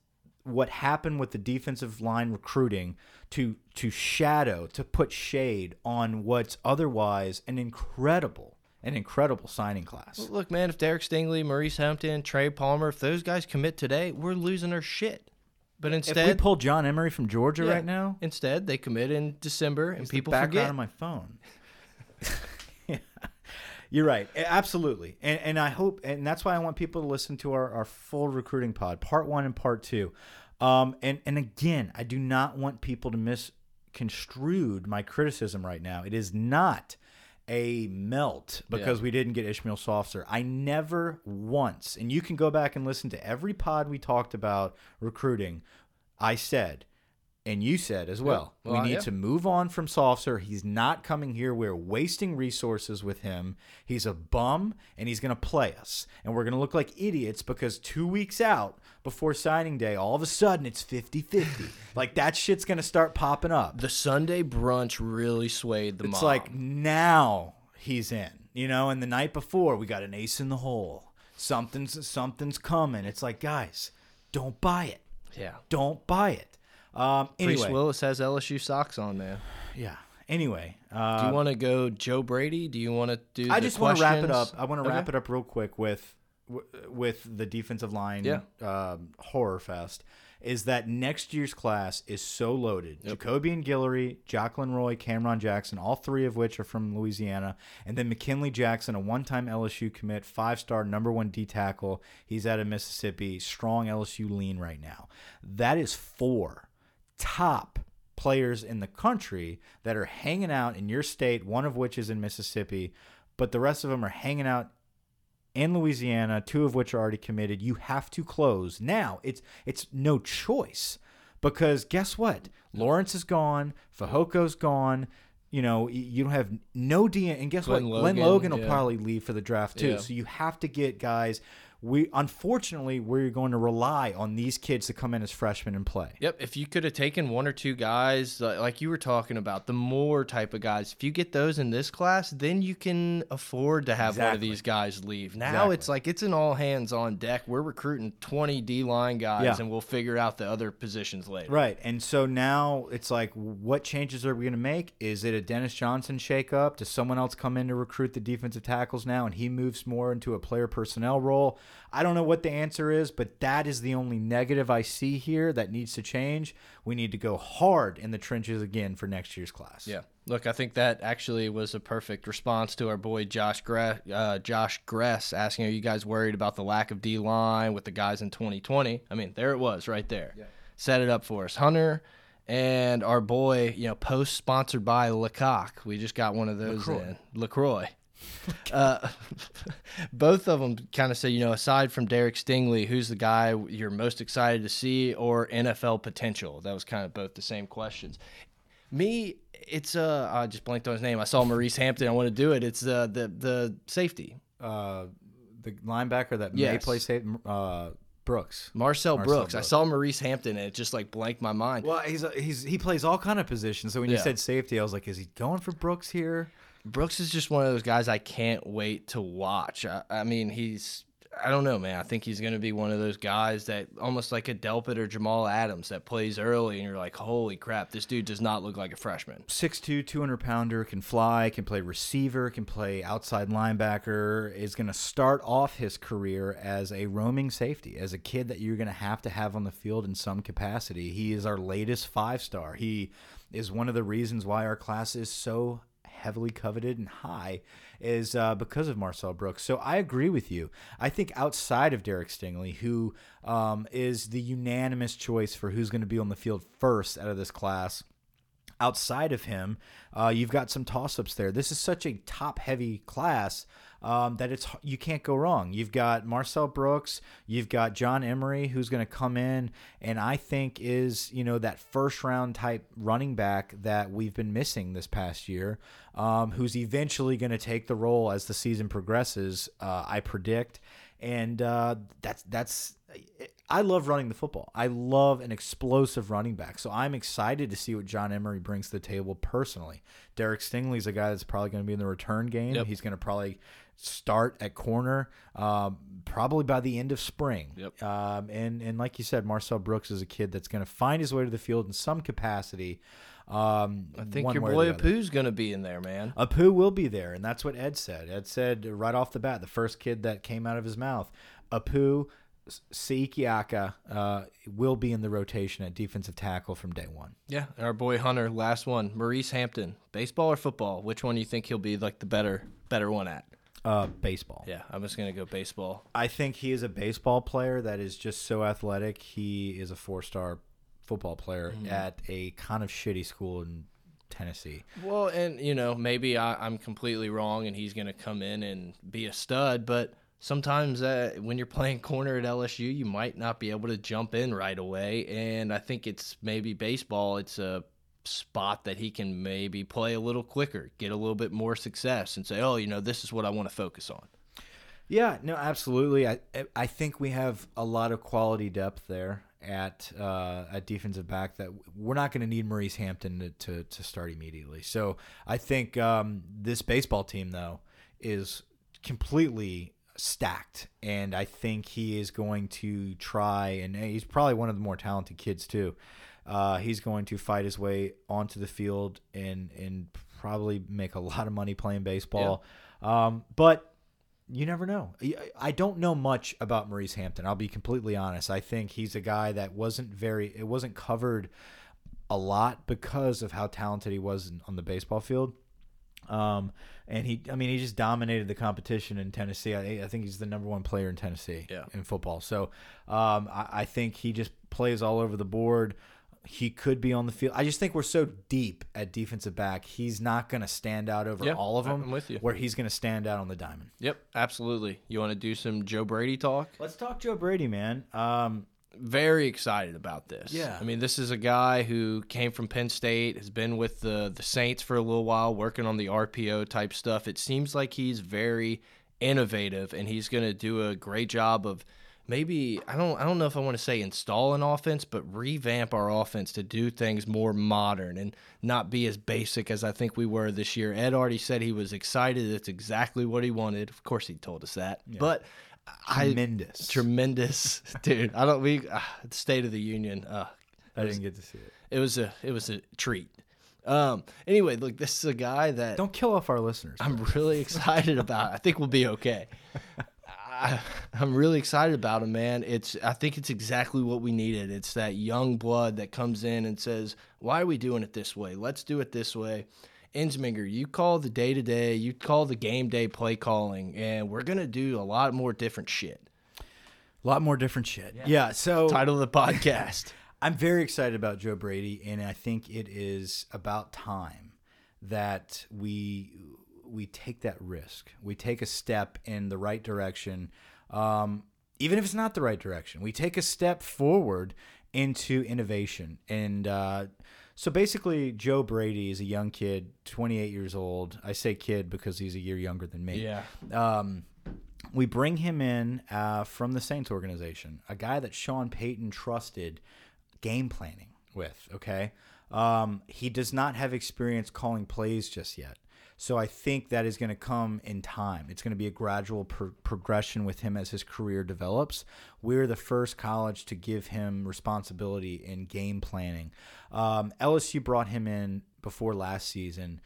what happened with the defensive line recruiting to to shadow to put shade on what's otherwise an incredible an incredible signing class. Look, man, if Derek Stingley, Maurice Hampton, Trey Palmer, if those guys commit today, we're losing our shit. But If we instead, pull John Emery from Georgia Yeah. right now, instead they commit in December, and it's the people background forget. on my phone. Yeah. You're right. Absolutely. And and I hope and that's why I want people to listen to our, our full recruiting pod, part one and part two. Um and, and again, I do not want people to misconstrued my criticism right now. It is not a melt because we didn't get Ishmael Sopsher. I never once, and you can go back and listen to every pod we talked about recruiting. I said, and you said as well, Well, we need yeah. to move on from Sopsher. He's not coming here. We're wasting resources with him. He's a bum, and he's going to play us. And we're going to look like idiots because two weeks out before signing day, all of a sudden it's 50 50. like that shit's going to start popping up. The Sunday brunch really swayed the It's mob. like now he's in, you know, and the night before we got an ace in the hole. Something's something's coming. It's like, guys, don't buy it. yeah. Don't buy it. Um, Priest Willis has LSU socks on, man. yeah. Anyway, uh, Do you want to go Joe Brady? Do you want to do? I just want to wrap it up. I want to Okay. wrap it up real quick with with the defensive line Yeah. um, horror fest. Is that next year's class is so loaded? Jacobian Guillory, Jaquelin Roy, Cameron Jackson, all three of which are from Louisiana, and then McKinley Jackson, a one-time LSU commit, five-star, number one D tackle. He's out of Mississippi, strong LSU lean right now. That is four top players in the country that are hanging out in your state, one of which is in Mississippi, but the rest of them are hanging out in Louisiana, two of which are already committed. You have to close. Now, it's it's no choice because guess what? Lawrence is gone, Fehoko's gone. You know, you don't have no D and guess Glenn what? Glenn Logan, Logan will yeah. probably leave for the draft too. Yeah. So you have to get guys we unfortunately we're going to rely on these kids to come in as freshmen and play. Yep. If you could have taken one or two guys, like you were talking about, the more type of guys, if you get those in this class, then you can afford to have one of these guys leave. Now Exactly. it's like it's an all hands on deck. We're recruiting 20 D line guys, Yeah. and we'll figure out the other positions later. Right. And so now it's like, what changes are we going to make? Is it a Dennis Johnson shakeup? Does someone else come in to recruit the defensive tackles now and he moves more into a player personnel role? I don't know what the answer is, but that is the only negative I see here that needs to change. We need to go hard in the trenches again for next year's class. Yeah. Look, I think that actually was a perfect response to our boy Josh Gress, uh, Josh Gress asking, "Are you guys worried about the lack of D line with the guys in 2020?" I mean, there it was, right there. Yeah. Set it up for us, Hunter, and our boy. You know, post sponsored by Lecoq. We just got one of those in Lacroix. uh, both of them kind of say, you know, aside from Derek Stingley, who's the guy you're most excited to see, or NFL potential? That was kind of both the same questions. Me, it's uh, I just blanked on his name. I saw Maurice Hampton. I want to do it. It's uh, the the safety. Uh, the linebacker that may Yes. play safe, uh, Brooks. Marcel, Marcel Brooks. I saw Maurice Hampton and it just like blanked my mind. Well, he's he's he plays all kind of positions. So when you said safety, I was like, is he going for Brooks here? Brooks is just one of those guys I can't wait to watch. I, I mean, he's I don't know, man. I think he's going to be one of those guys that almost like a Delpit or Jamal Adams that plays early, and you're like, holy crap, this dude does not look like a freshman. 6'2", 200 pounder, can fly, can play receiver, can play outside linebacker, is going to start off his career as a roaming safety, as a kid that you're going to have to have on the field in some capacity. He is our latest five star. He is one of the reasons why our class is so heavily coveted and high is uh, because of Marcel Brooks. So I agree with you. I think outside of Derek Stingley, who um, is the unanimous choice for who's going to be on the field first out of this class, outside of him, uh, you've got some toss-ups there. This is such a top-heavy class um, that it's you can't go wrong. You've got Marcel Brooks, you've got John Emery, who's going to come in and I think is you know that first-round type running back that we've been missing this past year, um, who's eventually going to take the role as the season progresses. Uh, I predict, and uh, that's that's. I love running the football. I love an explosive running back. So I'm excited to see what John Emery brings to the table personally. Derek Stingley's a guy that's probably going to be in the return game. Yep. He's going to probably start at corner um, probably by the end of spring. Yep. Um, and, and like you said, Marcel Brooks is a kid that's going to find his way to the field in some capacity. Um, I think your boy. Apu's going to be in there, man. Apu will be there, and that's what Ed said. Ed said right off the bat, the first kid that came out of his mouth, Apu Siaki Ika uh, will be in the rotation at defensive tackle from day one. Yeah, our boy Hunter, last one, Maurice Hampton, baseball or football? Which one do you think he'll be like the better better one at? Uh, baseball. Yeah, I'm just gonna go baseball. I think he is a baseball player that is just so athletic. He is a four-star football player at a kind of shitty school in Tennessee. Well, and you know, maybe I, I'm completely wrong, and he's gonna come in and be a stud. But sometimes uh, when you're playing corner at LSU, you might not be able to jump in right away. And I think it's maybe baseball. It's a spot that he can maybe play a little quicker, get a little bit more success, and say, oh, you know, this is what I want to focus on. Yeah, no, absolutely. I I think we have a lot of quality depth there at uh, at defensive back that we're not going to need Maurice Hampton to, to, to start immediately. So I think um, this baseball team though is completely stacked, and I think he is going to try, and he's probably one of the more talented kids too. Uh, he's going to fight his way onto the field and and probably make a lot of money playing baseball. Um, but you never know. I- I don't know much about Maurice Hampton. I'll be completely honest. I think he's a guy that wasn't very. It wasn't covered a lot because of how talented he was on the baseball field. Um, and he, I mean, he just dominated the competition in Tennessee. I, I think he's the number one player in Tennessee Yeah. in football. So um, I, I think he just plays all over the board. He could be on the field. I just think we're so deep at defensive back. He's not going to stand out over all of them. I'm with you. Where he's going to stand out on the diamond. Yep, absolutely. You want to do some Joe Brady talk? Let's talk Joe Brady, man. Um, very excited about this. Yeah. I mean, this is a guy who came from Penn State, has been with the the Saints for a little while, working on the RPO type stuff. It seems like he's very innovative, and he's going to do a great job of maybe I don't I don't know if I want to say install an offense, but revamp our offense to do things more modern and not be as basic as I think we were this year. Ed already said he was excited. That's exactly what he wanted. Of course, he told us that, but. I, tremendous. tremendous dude. I don't we uh, state of the union uh I didn't get to see it. it was a it was a treat. Um anyway look this is a guy that Don't kill off our listeners. i'm really excited about. I think we'll be okay. I, i'm really excited about him man. It's i think it's exactly what we needed. It's that young blood that comes in and says why are we doing it this way? Let's do it this way Ensminger, you call the day to day, you call the game day play calling, and we're gonna do a lot more different shit. a lot more different shit. Yeah. so Title of the podcast. I'm very excited about Joe Brady, and I think it is about time that we we take that risk. We take a step in the right direction, um, even if it's not the right direction. We take a step forward into innovation. And uh, so basically, Joe Brady is a young kid, 28 years old. I say kid because he's a year younger than me. Yeah. Um, we bring him in uh, from the Saints organization, a guy that Sean Payton trusted game planning with. Okay, um, he does not have experience calling plays just yet. So I think that is going to come in time. It's going to be a gradual pro progression with him as his career develops. We're the first college to give him responsibility in game planning. Um, LSU brought him in before last season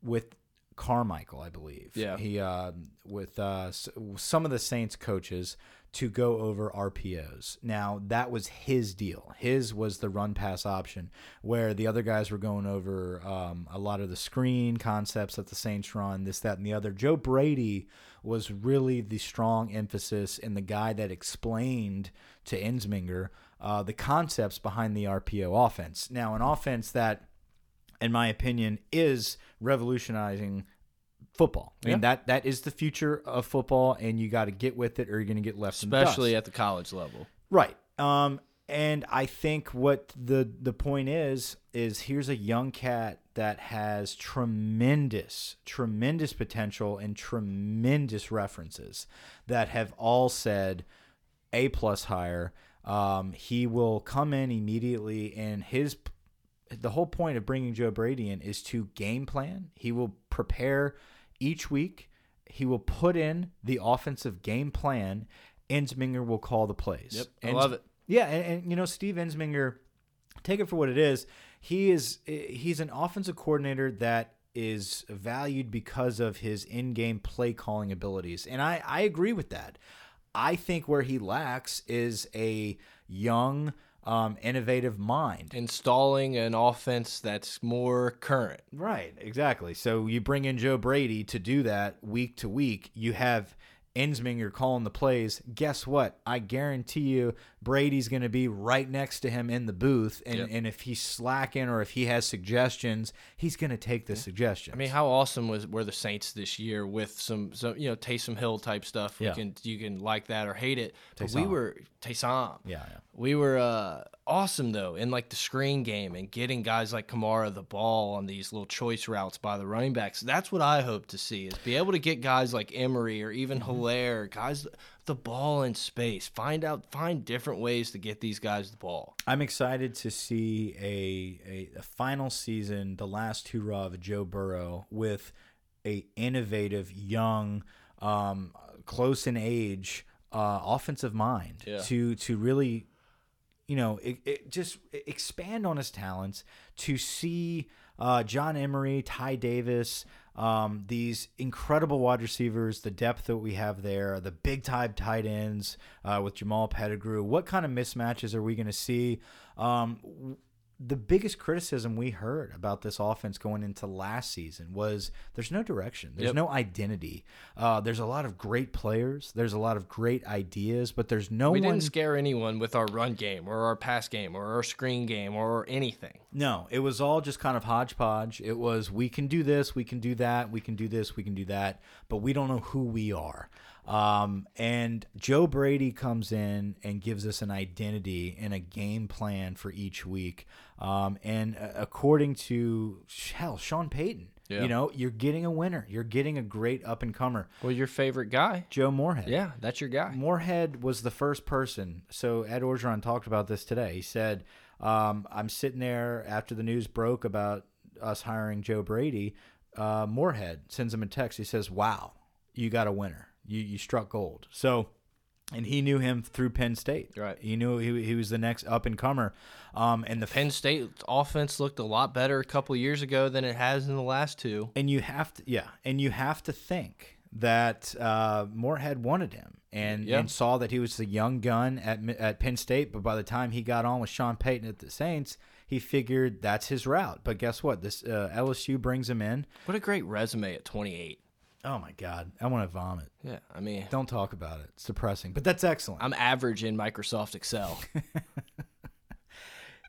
with Carmichael, I believe. Yeah. He uh, with uh, some of the Saints coaches to go over RPOs. Now that was his deal. His was the run pass option, where the other guys were going over um, a lot of the screen concepts that the Saints run, this, that, and the other. Joe Brady was really the strong emphasis and the guy that explained to Ensminger uh, the concepts behind the RPO offense. Now, an offense that in my opinion, is revolutionizing football. I mean Yeah. that that is the future of football, and you got to get with it, or you're going to get left especially at the college level. Right. Um, and I think what the the point is is here's a young cat that has tremendous, tremendous potential and tremendous references that have all said a plus higher. Um, he will come in immediately, and his the whole point of bringing Joe Brady in is to game plan. He will prepare each week. He will put in the offensive game plan. Ensminger will call the plays. Yep, I Ens- love it. Yeah, and, and you know Steve Ensminger, take it for what it is. He is eh, he's an offensive coordinator that is valued because of his in-game play calling abilities, and I I agree with that. I think where he lacks is a young, um, innovative mind. Installing an offense that's more current. Right, exactly. So you bring in Joe Brady to do that week to week. You have Ensminger calling the plays. Guess what? I guarantee you Brady's going to be right next to him in the booth. And, Yep. and if he's slacking or if he has suggestions, he's going to take the suggestions. I mean, how awesome was were the Saints this year with some, some you know Taysom Hill type stuff? Yeah. You can you can like that or hate it. But we were Taysom. yeah, yeah. We were uh, awesome though in like the screen game and getting guys like Kamara the ball on these little choice routes by the running backs. That's what I hope to see is be able to get guys like Emery or even Mm-hmm. Helaire, guys the ball in space. Find out find different ways to get these guys the ball. I'm excited to see a, a, a final season, the last hurrah of Joe Burrow with a innovative, young, um, close in age, uh, offensive mind Yeah. to to really, you know, it, it just expand on his talents. To see uh, John Emery, Ty Davis. Um, these incredible wide receivers, the depth that we have there, the big time tight ends uh, with Jamal Pettigrew. What kind of mismatches are we going to see? Um, the biggest criticism we heard about this offense going into last season was there's no direction, there's Yep. no identity. Uh, there's a lot of great players, there's a lot of great ideas, but there's no We one. didn't scare anyone with our run game or our pass game or our screen game or anything. No, it was all just kind of hodgepodge. It was we can do this, we can do that, we can do this, we can do that, but we don't know who we are. Um, and Joe Brady comes in and gives us an identity and a game plan for each week. Um, and uh, according to hell, Sean Payton, Yeah. you know, you're getting a winner. You're getting a great up and comer, Well, your favorite guy? Joe Moorhead. Yeah, that's your guy. Moorhead was the first person. So Ed Orgeron talked about this today. He said, um, "I'm sitting there after the news broke about us hiring Joe Brady. Uh, Moorhead sends him a text. He says, "Wow, you got a winner. You you struck gold." So. And he knew him through Penn State. Right. He knew he, he was the next up and comer. Um, and the Penn State offense looked a lot better a couple years ago than it has in the last two. and you have to yeah and you have to think that uh, Moorhead wanted him and, Yeah. and saw that he was the young gun at at Penn State but by the time he got on with Sean Payton at the Saints he figured that's his route but guess what this uh, LSU brings him in What a great resume at 28. Oh my god I want to vomit Yeah, I mean, don't talk about it it's depressing but that's excellent I'm average in Microsoft Excel.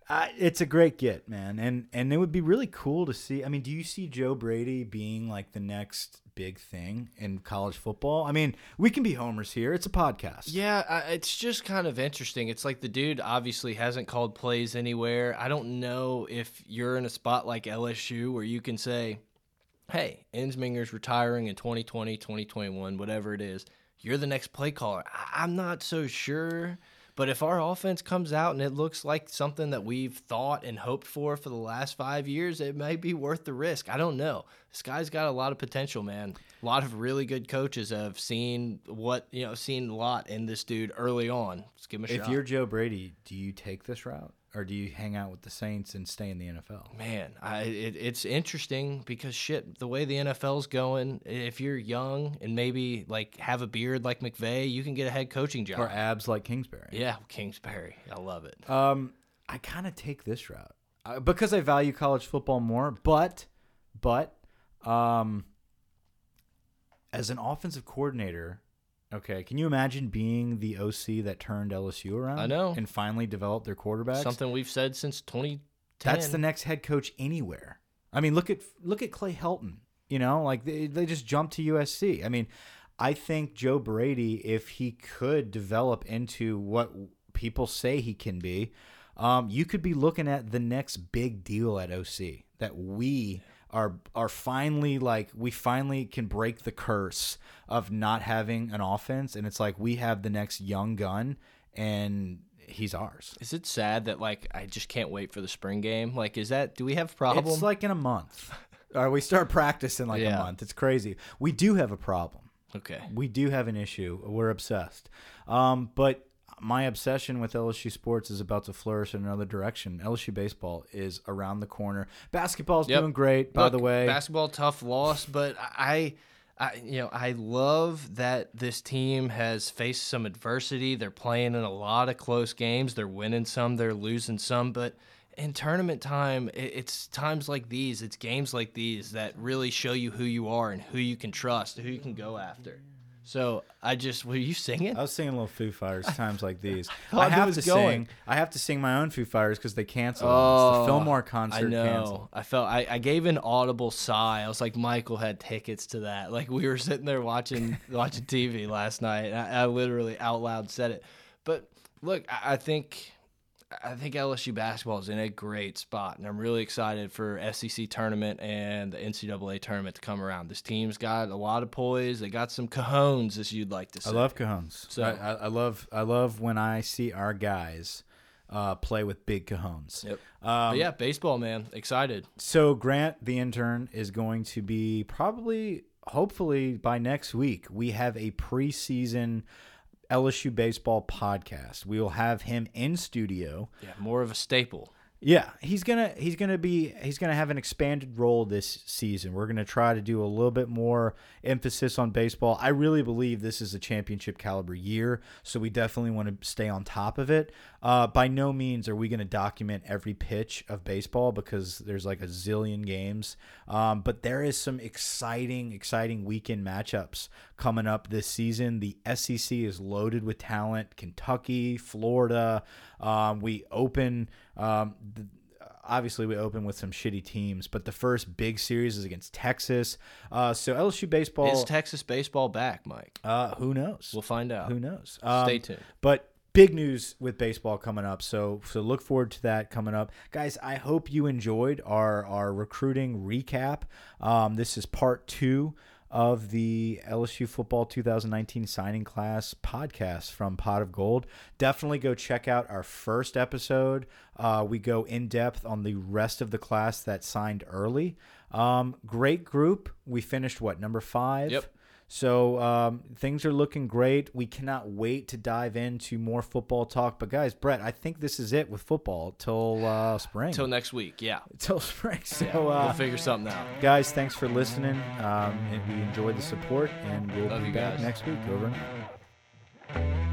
Uh, it's a great get, man, and and it would be really cool to see. I mean, do you see Joe Brady being like the next big thing in college football? I mean, we can be homers here. It's a podcast. yeah, I, it's just kind of interesting. It's like the dude obviously hasn't called plays anywhere. I don't know if you're in a spot like LSU where you can say, hey, Ensminger's retiring in 2020, 2021, whatever it is. you're the next play caller. I- I'm not so sure. But if our offense comes out and it looks like something that we've thought and hoped for for the last five years, it may be worth the risk. I don't know. This guy's got a lot of potential, man. A lot of really good coaches have seen what you know, seen a lot in this dude early on. Let's give him a If shot. you're Joe Brady, do you take this route or do you hang out with the Saints and stay in the NFL? Man, I, it, it's interesting because shit, the way the NFL's going, if you're young and maybe like have a beard like McVay, you can get a head coaching job. Or abs like Kingsbury? Yeah, Kingsbury, I love it. Um, I kind of take this route uh, because I value college football more. But, but, um, as an offensive coordinator, okay, can you imagine being the OC that turned LSU around? I know. and finally developed their quarterback. Something we've said since 2010. That's the next head coach anywhere. I mean, look at look at Clay Helton. You know, like they, they just jumped to USC. I mean, I think Joe Brady, if he could develop into what people say he can be, um, you could be looking at the next big deal at OC that we are are finally like we finally can break the curse of not having an offense, and it's like we have the next young gun, and he's ours. Is it sad that like I just can't wait for the spring game? Like, is that do we have a problem? It's like in a month. Or we start practicing in like Yeah. a month. It's crazy. We do have a problem. okay, We do have an issue. We're obsessed. Um, but my obsession with LSU sports is about to flourish in another direction. LSU baseball is around the corner. Basketball's Yep. doing great, by Look, the way. basketball tough loss, but I, I, you know, I love that this team has faced some adversity. They're playing in a lot of close games. They're winning some, they're losing some, but in tournament time, it's times like these, it's games like these that really show you who you are and who you can trust, who you can go after. So I just, were you singing? I was singing a little Foo Fighters times like these. thought I have to going. sing. I have to sing my own Foo Fighters because they canceled. Oh, the Fillmore concert I know. canceled. I felt I, I gave an audible sigh. I was like, Michael had tickets to that. Like we were sitting there watching watching TV last night. And I, I literally out loud said it. But look, I, I think I think LSU basketball is in a great spot, and I'm really excited for SEC tournament and the NCAA tournament to come around. This team's got a lot of poise. They got some cajones, as you'd like to say. I love cajones. So- I, I, love I love when I see our guys uh, play with big cajones. Yep. Um, But yeah, baseball, man, excited. So Grant, the intern, is going to be probably, hopefully, by next week. We have a preseason LSU baseball podcast. We will have him in studio. Yeah, more of a staple. Yeah, he's gonna he's gonna be he's gonna have an expanded role this season. We're gonna try to do a little bit more emphasis on baseball. I really believe this is a championship caliber year, so we definitely want to stay on top of it. Uh, by no means are we gonna document every pitch of baseball because there's like a zillion games. Um, but there is some exciting exciting weekend matchups coming up this season. The SEC is loaded with talent. Kentucky, Florida. Um, we open. Um, the, obviously, we open with some shitty teams, but the first big series is against Texas. Uh, so LSU baseball. Is Texas baseball back, Mike? uh, who knows? We'll find out. Who knows? Stay Um, tuned. But big news with baseball coming up. So so look forward to that coming up, guys. I hope you enjoyed our our recruiting recap. Um, this is part two of the LSU football 2019 signing class podcast from Pot of Gold. Definitely go check out our first episode. Uh, we go in depth on the rest of the class that signed early. Um, great group. We finished what number five. Yep. So um, things are looking great. We cannot wait to dive into more football talk. But guys, Brett, I think this is it with football till uh, spring. Till next week, yeah. till spring. So, we'll uh, figure something out. guys, thanks for listening. Um, and we enjoyed the support, and we'll Love be back guys. next week. Over.